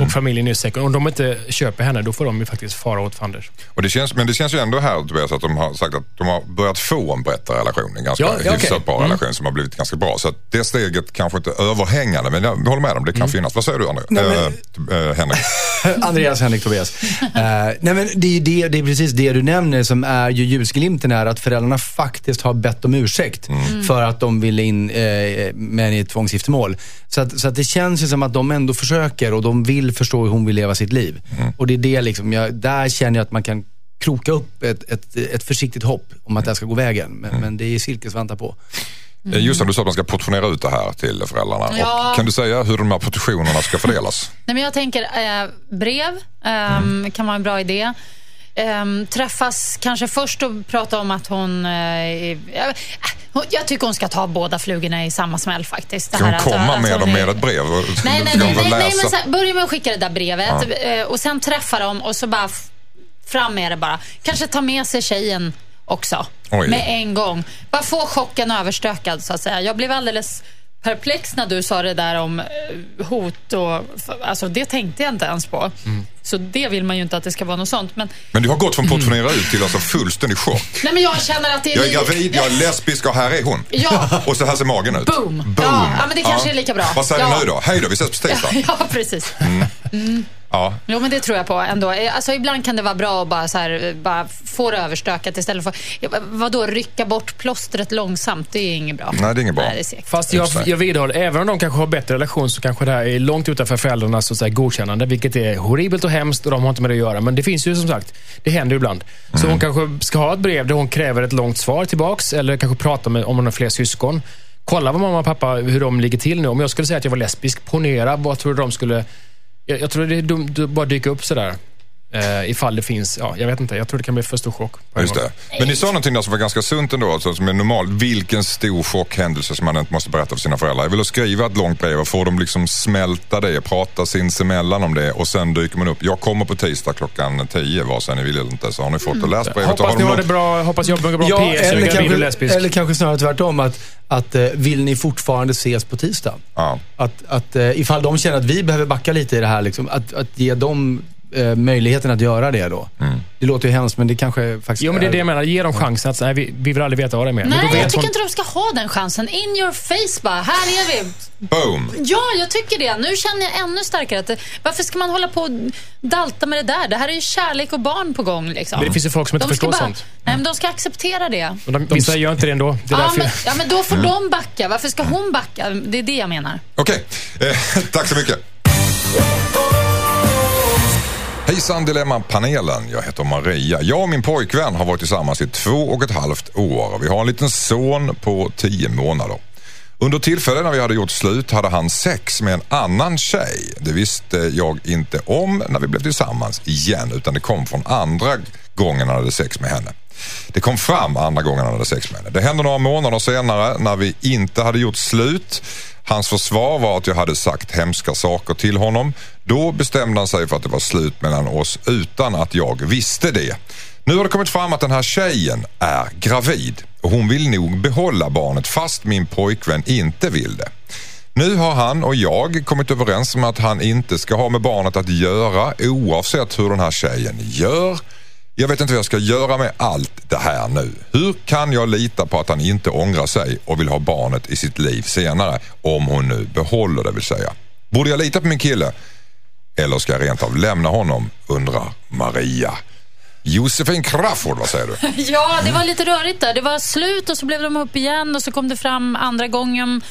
Och familjen är säker. Om de inte köper henne, då får de ju faktiskt fara åt fanders. Och det känns, men det känns ju ändå här Tobias att de har sagt att de har börjat få en bättre relation. En ganska Ja, ja, hyfsat okej. bra Mm. relation som har blivit ganska bra. Så att det steget kanske inte är överhängande men jag håller med om det kan finnas. Vad säger du André? Nej, Eh, eh, Henrik? Andreas, Henrik, Tobias. Eh, nej men det, är det, det är precis det du nämner som är ju ljusglimten är att föräldrarna faktiskt har bett om ursäkt för att de ville in eh, med i ett tvångsgiftermål. Så, att, så att det känns ju som att de ändå försöker och de vill förstå hur hon vill leva sitt liv. Och det är det liksom, jag, där känner jag att man kan kroka upp ett, ett, ett försiktigt hopp om att det här ska gå vägen. Men, men det är silkesvantar på. Mm. Just det, du sa att man ska portionera ut det här till föräldrarna. Ja. Och kan du säga hur de här portionerna ska fördelas? Nej, men jag tänker eh, brev ehm, kan vara en bra idé. Ehm, träffas kanske först och prata om att hon... Jag tycker hon ska ta båda flugorna i samma smäll faktiskt. Ska hon komma att med dem med ett brev? Nej, nej, nej, nej, nej men här, börja med att skicka det där brevet eh, och sen träffa dem och så bara fram med det bara. Kanske ta med sig tjejen också. Oj. Med en gång. Bara få chocken överstökad så att säga. Jag blev alldeles perplex när du sa det där om eh, hot och... Alltså det tänkte jag inte ens på. Mm. Så det vill man ju inte att det ska vara något sånt. Men, Men du har gått från portionera ut till alltså fullständig chock. nej men jag känner att det är... Jag är gravid, jag är lesbisk och här är hon. Ja. Och så här ser magen ut. Boom. Boom. Ja, ja, men det kanske är lika bra. Vad säger Ja. du nu då? Hej då, vi ses på Ja, tisdag. ja, precis. Ja. Jo, men det tror jag på ändå. Eh, Alltså, ibland kan det vara bra att bara, så här, eh, bara få det överstökat istället för vadå, rycka bort plåstret långsamt. Det är inget bra. Nej, det är inget bra. Nej, det är. Fast jag, jag vidhåller, även om de kanske har bättre relation så kanske det här är långt utanför föräldrarnas så att säga, godkännande, vilket är horribelt och hemskt och de har inte med det att göra. Men det finns ju som sagt, det händer ju ibland. Så Mm. hon kanske ska ha ett brev där hon kräver ett långt svar tillbaks eller kanske prata med, om hon har fler syskon. Kolla vad mamma och pappa, hur de ligger till nu. Om jag skulle säga att jag var lesbisk, ponera, vad tror du de skulle... Jag, jag tror det är dumt att bara dyka upp sådär. Eh, ifall det finns, ja, jag vet inte. Jag tror det kan bli för stor chock. Just det. Men ni sa någonting där som var ganska sunt ändå, alltså, som är normalt. Vilken stor chockhändelse som man inte måste berätta för sina föräldrar. Jag vill skriva ett långt brev och få dem liksom smälta det, prata sinsemellan om det och sen dyker man upp. Jag kommer på tisdag klockan 10, vare sig ni vill eller inte. Så har ni fått och läst brevet. Hoppas ni har det bra, hoppas jag har bra Ja, PS, eller, kanske, lesbisk. eller kanske snarare tvärtom. Att, att eh, vill ni fortfarande ses på tisdag? Ja. Att, att eh, ifall de känner att vi behöver backa lite i det här, liksom, att, att ge dem eh, möjligheten att göra det då. Mm. Det låter ju hemskt, men det kanske faktiskt Jo, men det är det jag menar. Ge dem chansen att nej, vi, vi vill aldrig veta vad det är mer. Nej, jag tycker hon- inte de ska ha den chansen. In your face bara. Här är vi. Boom! Ja, jag tycker det. Nu känner jag ännu starkare att varför ska man hålla på och dalta med det där? Det här är ju kärlek och barn på gång. Liksom. Men det finns ju folk som inte De ska förstår bara- sånt. Nej, men de ska acceptera det. Och de, vissa gör inte det ändå. Det är Ja men, ja, men då får de backa. Varför ska hon backa? Det är det jag menar. Okej, eh, tack så mycket. Hejsan Dilemma-panelen. Jag heter Maria. Jag och min pojkvän har varit tillsammans i två och ett halvt år. Vi har en liten son på tio månader. Under tillfället när vi hade gjort slut hade han sex med en annan tjej. Det visste jag inte om när vi blev tillsammans igen utan det kom från andra gången han hade sex med henne. Det kom fram andra gången han hade sex med henne. Det hände några månader senare när vi inte hade gjort slut. Hans försvar var att jag hade sagt hemska saker till honom. Då bestämde han sig för att det var slut mellan oss utan att jag visste det. Nu har det kommit fram att den här tjejen är gravid och hon vill nog behålla barnet fast min pojkvän inte vill det. Nu har han och jag kommit överens om att han inte ska ha med barnet att göra oavsett hur den här tjejen gör. Jag vet inte vad jag ska göra med allt det här nu. Hur kan jag lita på att han inte ångrar sig och vill ha barnet i sitt liv senare om hon nu behåller det vill säga. Borde jag lita på min kille? Eller ska jag rent av lämna honom? undrar Maria. Josefin Crafoord, vad säger du? Ja, det var lite rörigt där. Det var slut och så blev de upp igen och så kom det fram andra gången.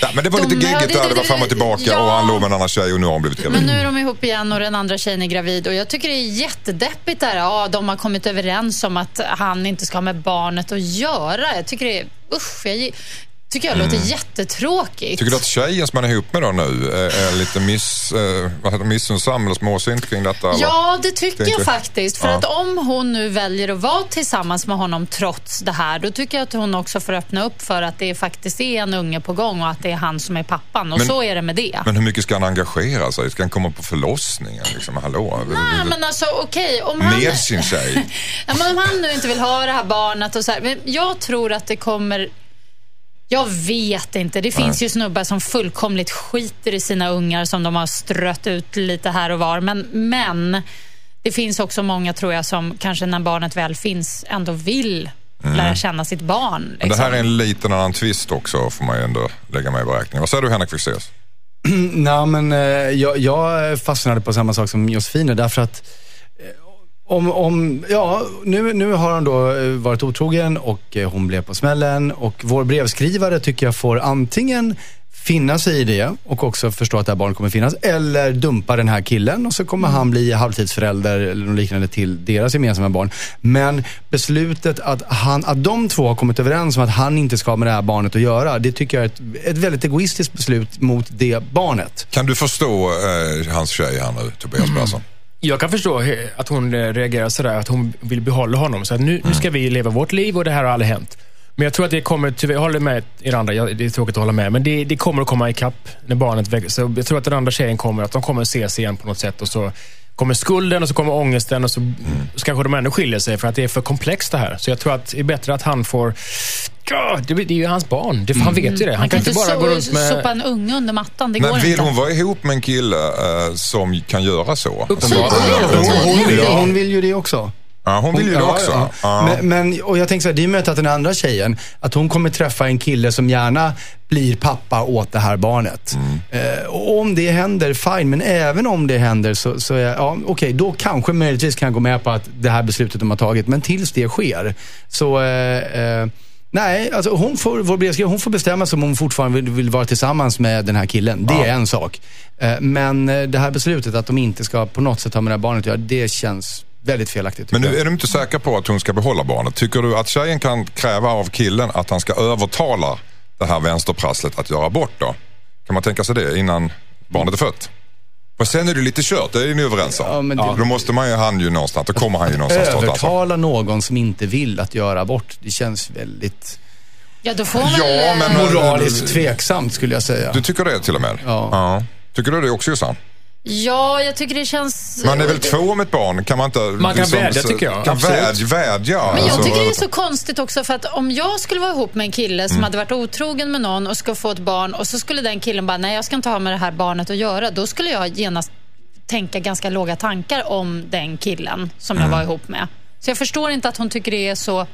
Ja, men det var De- lite ja, geggigt det- där, det var fram och tillbaka ja. och han låg med en annan tjej och nu har hon blivit gravid. Men nu är de ihop igen och den andra tjejen är gravid och jag tycker det är jättedeppigt där. Ja, de har kommit överens om att han inte ska ha med barnet att göra. Jag tycker det är, usch, jag tycker jag låter jättetråkigt. Mm. Tycker du att tjejen som man är ihop med då nu är, lite miss, eh, det, missunnsam eller småsint kring detta? eller? Ja, det tycker jag faktiskt. För Ja. att om hon nu väljer att vara tillsammans med honom trots det här, då tycker jag att hon också får öppna upp för att det faktiskt är en unge på gång och att det är han som är pappan. Och Men- så är det med det. Men hur mycket ska han engagera sig? Ska han komma på förlossningen? Liksom, hallå? Nej, men alltså okej. om han... Med sin tjej? Ja, men om han nu inte vill ha det här barnet och så här, men jag tror att det kommer... Jag vet inte. Det finns ju snubbar som fullkomligt skiter i sina ungar som de har strött ut lite här och var. Men, men det finns också många, tror jag, som kanske när barnet väl finns ändå vill lära känna sitt barn. Men det liksom. här är en liten annan twist också, får man ju ändå lägga med i beräkningen. Vad säger du Henrik Fexeus? Nej, men eh, jag, jag fastnade på samma sak som Josefine därför att eh, om, om, ja, nu, nu har han då eh, varit otrogen och eh, hon blev på smällen och vår brevskrivare tycker jag får antingen finna sig i det och också förstå att det här barnet kommer finnas eller dumpa den här killen och så kommer han bli halvtidsförälder eller något liknande till deras gemensamma barn. Men beslutet att, han, att de två har kommit överens om att han inte ska ha med det här barnet att göra, det tycker jag är ett, ett väldigt egoistiskt beslut mot det barnet. Kan du förstå eh, hans tjej här nu, Tobias Mm. Jag kan förstå att hon eh, reagerar sådär, att hon vill behålla honom. Så att nu, nu ska vi leva vårt liv och det här har aldrig hänt. Men jag tror att det kommer, tyvärr, jag håller med er andra, det är tråkigt att hålla med, men det, det kommer att komma ikapp när barnet växer. Så jag tror att den andra tjejen kommer, att de kommer ses igen på något sätt och så kommer skulden och så kommer ångesten och så, Mm. så kanske de ändå skiljer sig för att det är för komplext det här. Så jag tror att det är bättre att han får... Ja, det, det är ju hans barn. Det, Han vet ju det. Han kan kan inte bara so- gå runt med... sopa en unge under mattan. Det går Men vill inte. hon vara ihop med en kille eh, som kan göra så? Uppenbarligen. Hon, hon, hon vill ju det också. Ja, hon vill ju det Ja, också. ja. Ja. Men, men, och jag tänker så här, det är möjligt att den andra tjejen, att hon kommer träffa en kille som gärna blir pappa åt det här barnet. Mm. Eh, och om det händer, fine. Men även om det händer så, så är, ja, okej, då kanske möjligtvis kan jag gå med på att det här beslutet de har tagit. Men tills det sker, så eh, eh, Nej, alltså hon får, vår brevskrivare, hon får bestämma sig om hon fortfarande vill, vill vara tillsammans med den här killen. Det är en sak. Eh, Men eh, det här beslutet att de inte ska på något sätt ha med det här barnet att göra, det känns väldigt felaktigt. Men nu jag. är du inte säker på att hon ska behålla barnet. Tycker du att tjejen kan kräva av killen att han ska övertala det här vänsterprasslet att göra abort då? Kan man tänka sig det innan barnet är fött? Och sen är det lite kört, det är ni överens om. Ja, men det- Då måste man ju, han ju någonstans, då kommer han ju någonstans ansvar. Övertala någon som inte vill att göra abort, det känns väldigt Ja, då får man Ja, men- moraliskt tveksamt skulle jag säga. Du tycker det till och med? Ja. Tycker du det också Jossan? Ja, jag tycker det känns... Man är väl två om ett barn? Kan man inte... Man kan vädja, tycker jag. Kan Absolut. vädja, vädja. Men jag alltså, tycker det är så konstigt också för att om jag skulle vara ihop med en kille som hade varit otrogen med någon och ska få ett barn och så skulle den killen bara, nej jag ska inte ha med det här barnet att göra. Då skulle jag genast tänka ganska låga tankar om den killen som jag var ihop med. Så jag förstår inte att hon tycker det är så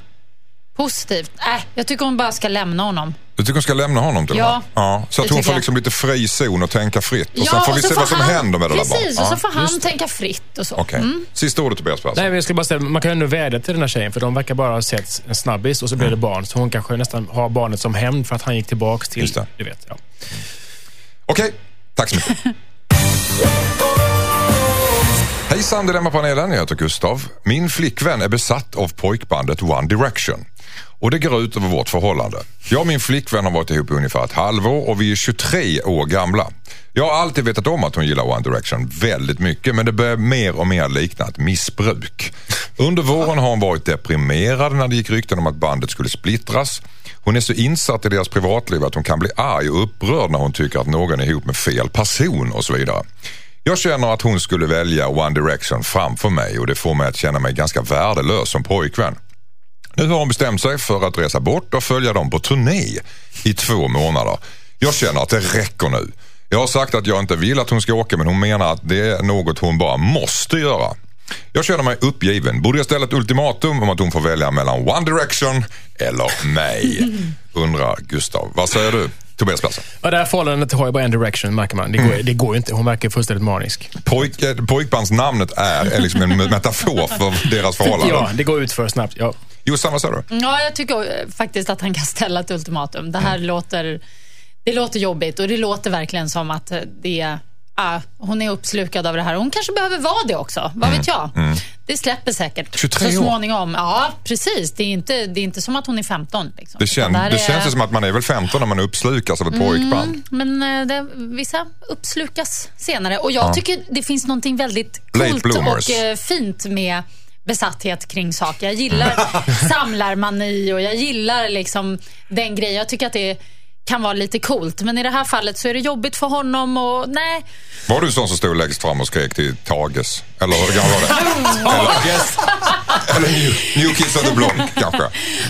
positivt. Äh, jag tycker hon bara ska lämna honom. Du tycker hon ska lämna honom till Ja, och med? ja. Så att hon får jag. liksom lite fri zon och tänka fritt. Och sen får vi se vad som han, händer med det där barnet. Precis, och så Ja, får han tänka fritt och så. Okej. Sista ordet Tobias Persson. Nej, men jag skulle bara säga, man kan ju ändå vädja till den här tjejen för de verkar bara ha sett en snabbis och så blir det barn. Så hon kanske nästan har barnet som hämnd för att han gick tillbaks till... Just det. Du vet, ja. Okej, tack så mycket. Hejsan, det är Emma-panelen. Jag heter Gustav. Min flickvän är besatt av pojkbandet One Direction. Och det går ut över vårt förhållande. Jag och min flickvän har varit ihop i ungefär ett halvår och vi är 23 år gamla. Jag har alltid vetat om att hon gillar One Direction väldigt mycket men det börjar mer och mer likna ett missbruk. Under våren har hon varit deprimerad när det gick rykten om att bandet skulle splittras. Hon är så insatt i deras privatliv att hon kan bli arg och upprörd när hon tycker att någon är ihop med fel person och så vidare. Jag känner att hon skulle välja One Direction framför mig och det får mig att känna mig ganska värdelös som pojkvän. Nu har hon bestämt sig för att resa bort och följa dem på turné i två månader. Jag känner att det räcker nu. Jag har sagt att jag inte vill att hon ska åka men hon menar att det är något hon bara måste göra. Jag känner mig uppgiven. Borde jag ställa ett ultimatum om att hon får välja mellan One Direction eller mig? Undrar Gustav. Vad säger du? Tobias Persson. Ja, det här förhållandet har ju bara en direction, märker man. Det går, det går ju inte. Hon verkar fullständigt manisk. Pojk, eh, pojkbandsnamnet är, är liksom en metafor för deras förhållande. Ja, det går ut för snabbt. Ja. Jossan, vad säger du? Ja, jag tycker eh, faktiskt att han kan ställa ett ultimatum. Det här låter, det låter jobbigt och det låter verkligen som att det ah, hon är uppslukad av det här. Hon kanske behöver vara det också. Vad vet jag? Det släpper säkert 23 år. så småningom. Ja, precis. Det är inte, det är inte som att hon är 15. Liksom. Det, kän, här det är- känns ju som att man är väl 15 när man uppslukas av ett pojkband. Men eh, det, vissa uppslukas senare. Och jag tycker det finns någonting väldigt coolt och eh, fint med besatthet kring saker. Jag gillar samlarmani och jag gillar liksom den grejen. Jag tycker att det kan vara lite coolt. Men i det här fallet så är det jobbigt för honom och nej. Var du sån som stod längst fram och skrek till Tages? Eller hur gammal var det? Eller New, New Kids on the Block kanske?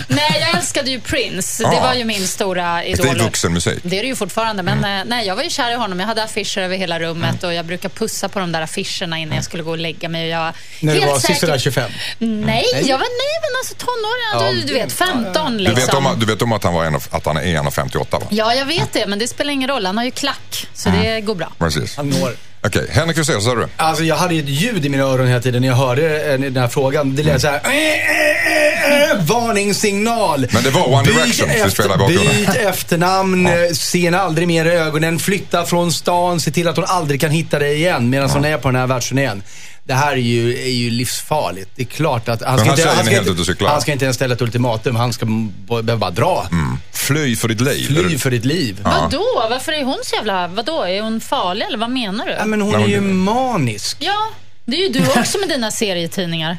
Nej, jag älskade ju Prince. Ja. Det var ju min stora Det idol. är vuxenmusik. Det är det ju fortfarande, men eh, nej, jag var ju kär i honom. Jag hade affischer över hela rummet och jag brukar pussa på de där affischerna innan jag skulle gå och lägga mig. Jag När du var säker- sisådär 25. Nej, jag var nej, men alltså tonåring. Ja, du, du vet, 15 Du liksom. vet, om, du vet om att han, var en, att han är 1,58 va? Ja, jag vet det, men det spelar ingen roll. Han har ju klack, så Mm. det går bra. Precis. Han når. Okej, Henrik Hysén, säger du? Alltså jag hade ju ett ljud i mina öron hela tiden när jag hörde eh, den här frågan. Det lät så här. "Eh, eh, Varningssignal. Men det var One Byt Direction som efter- spelade i bakgrunden. Byt efternamn, Ja. se henne aldrig mer i ögonen, flytta från stan, se till att hon aldrig kan hitta dig igen medan hon är på den här världsturnén. Det här är ju, är ju livsfarligt. Det är klart att han ska, inte, han, ska inte, han ska inte ens ställa ett ultimatum. Han ska behöva bara dra. Fly för ditt liv. Fly för ditt liv. Vadå? Varför är hon så jävla... Vadå? Är hon farlig eller vad menar du? Ja, men hon Nej, är ju hon- manisk. Ja, det är ju du också med dina serietidningar.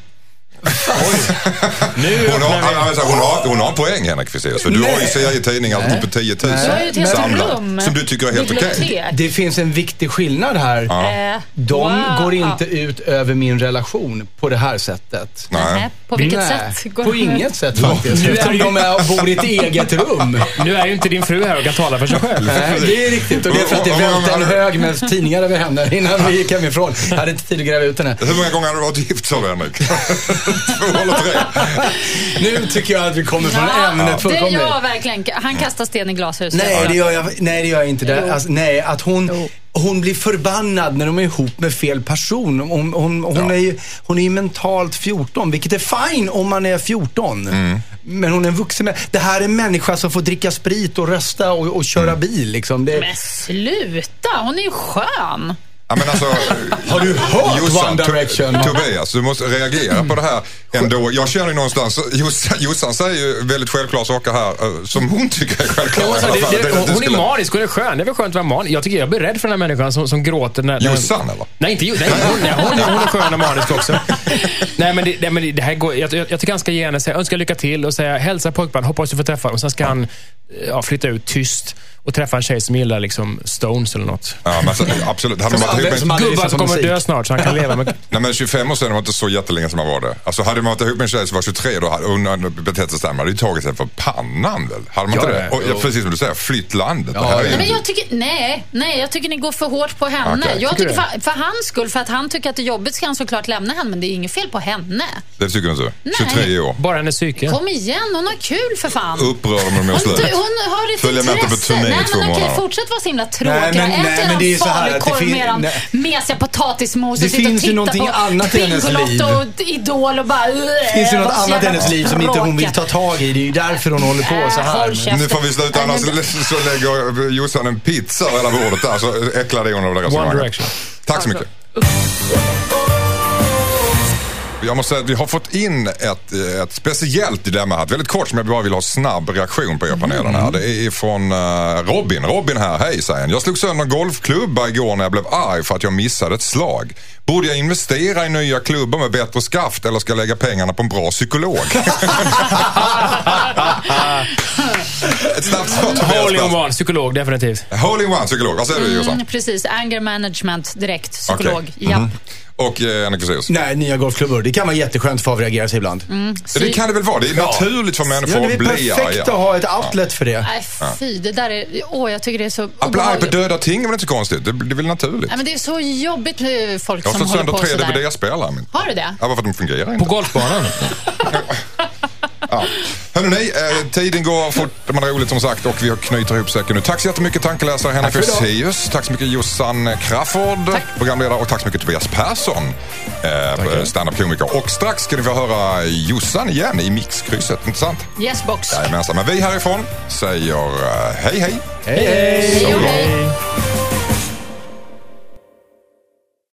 Nu Hon har, alltså, hon, har, hon har en poäng Henrik Fexeus. För du har ju serietidningar typ på 10 000 Du har ju ett helt samlade. rum. Som du tycker är helt okej. Bibliotek. Det finns en viktig skillnad här. Eh, De wow. går inte ut över min relation på det här sättet. Nej. Nej, På vilket Nej, sätt? Går På inget sätt faktiskt. Nu är Eftersom de är, bor i ett eget rum. Nu är ju inte din fru här och kan tala för sig själv. Nej, det är riktigt. Och det är för att det välte en hög med tidningar över henne innan vi gick hemifrån. Jag hade inte tid att gräva ut henne. Hur många gånger har du varit gift sa Henrik? Två eller tre? Nu tycker jag att vi kommer från Ja, ämnet det fullkomligt. gör verkligen. Han kastar sten i glashuset. Nej, det gör jag, nej, det gör jag inte. Det, alltså, nej, att hon, hon blir förbannad när de är ihop med fel person. Hon, hon, hon, Ja. är, ju, hon är ju mentalt 14, vilket är fine om man är 14. Mm. Men hon är en vuxen Det här är en människa som får dricka sprit och rösta och, och köra Mm. bil. Liksom. Det, Men sluta, hon är ju skön. Ja, men alltså, Har du hört Jossan, One Direction? To- Tobias, du måste reagera på det här ändå. Jag känner ju någonstans, Jossan, Jossan säger ju väldigt självklara saker här eh, som hon tycker är självklara. i Alltså, det, det, Det- hon är skulle- manisk, hon är skön. Det är väl skönt att vara manisk. Jag tycker jag blir rädd för den här människan som, som gråter när... när Jossan eller? Nej, inte nej, hon, nej, hon, är- hon är skön och manisk också. nej, men det, nej, men det- här går, jag, jag, jag tycker han ska ge henne säga, önska lycka till och säga hälsa pojkband, hoppas du får träffa. Och sen ska han ja, flytta ut tyst och träffa en tjej som gillar liksom Stones eller något. Ja, men alltså, absolut. Hade man varit ihop med, Gubbar som kommer musik. dö snart så han kan leva med... nej, men 25 år sedan var inte så jättelänge som man var det. Alltså, hade man varit ihop med en tjej som var 23 då hade hon betett sig så man hade ju tagit sig för pannan väl? Hade man Ja, inte det? ja. Och, ja, precis som du säger, flytt landet. ju Nej, men jag tycker, nej, nej, jag tycker ni går för hårt på henne. Okej, jag tycker för, för hans skull, för att han tycker att det är jobbigt ska han såklart lämna henne, men det är inget fel på henne. Det tycker du inte? Nej. 23 år. Bara hennes psyke. Kom igen, hon har kul för fan. Upprörd om de gör Hon, har ett Följa med inte på intresse. turné i nej, två men okej, fortsätt vara så himla tråkiga. Nej, men- Ät nej, men det är så här att det falukorv fin- med mesiga potatismos Det och sitta och finns titta på annat i hennes Bingolotto liv. och Idol och bara... Det finns ju något annat i hennes liv som inte hon vill ta tag i. Det är ju därför hon håller på så Äh, håll här. Nu får vi sluta annars så lägger Jossan en pizza över hela bordet där så äcklar det hon av det One resonemanget. Direction. Tack så mycket. Jag måste säga att vi har fått in ett, ett speciellt dilemma här. Väldigt kort som jag bara vill ha snabb reaktion på er panelen här. Det är från eh, Robin. Robin här, hej säger han. Jag slog sönder en golfklubba igår när jag blev arg för att jag missade ett slag. Borde jag investera i nya klubbar med bättre skaft eller ska jag lägga pengarna på en bra psykolog? ett snabbt svar Tobias Hole in Persson. one, psykolog definitivt. Hole in one psykolog. Vad säger du Jossan? Mm, precis, anger management direkt. Psykolog. Okej. Japp. Och eh, Annika Fexeus? Nej, nya golfklubbor. Det kan vara jätteskönt för att avreagera sig ibland. Det kan det väl vara? Det är naturligt för människor Ja, det att är bli perfekt arga. att ha ett outlet för det. Nej, fy. Det där är... Åh, jag tycker det är så Att bli arg på obehagligt. döda ting är väl inte så konstigt? Det, det är väl naturligt? Nej, men det är så jobbigt med folk Jag som håller sönder på tre. DVD-spelare. men- Har du det? Ja, varför de fungerar På inte. golfbanan. Ja. Hörrni, eh, tiden går fort när man har roligt som sagt och vi har knyter ihop säcken nu. Tack så jättemycket tankeläsare Henrik för. Fexeus. Tack så mycket Jossan Crafoord, programledare. Och tack så mycket Tobias Persson, eh, standup-komiker. Och strax ska ni få höra Jossan igen i mixkrysset. Intressant? Yes box. Jajamensan. Men vi härifrån säger eh, hej hej. Hej, hej! Hej hej.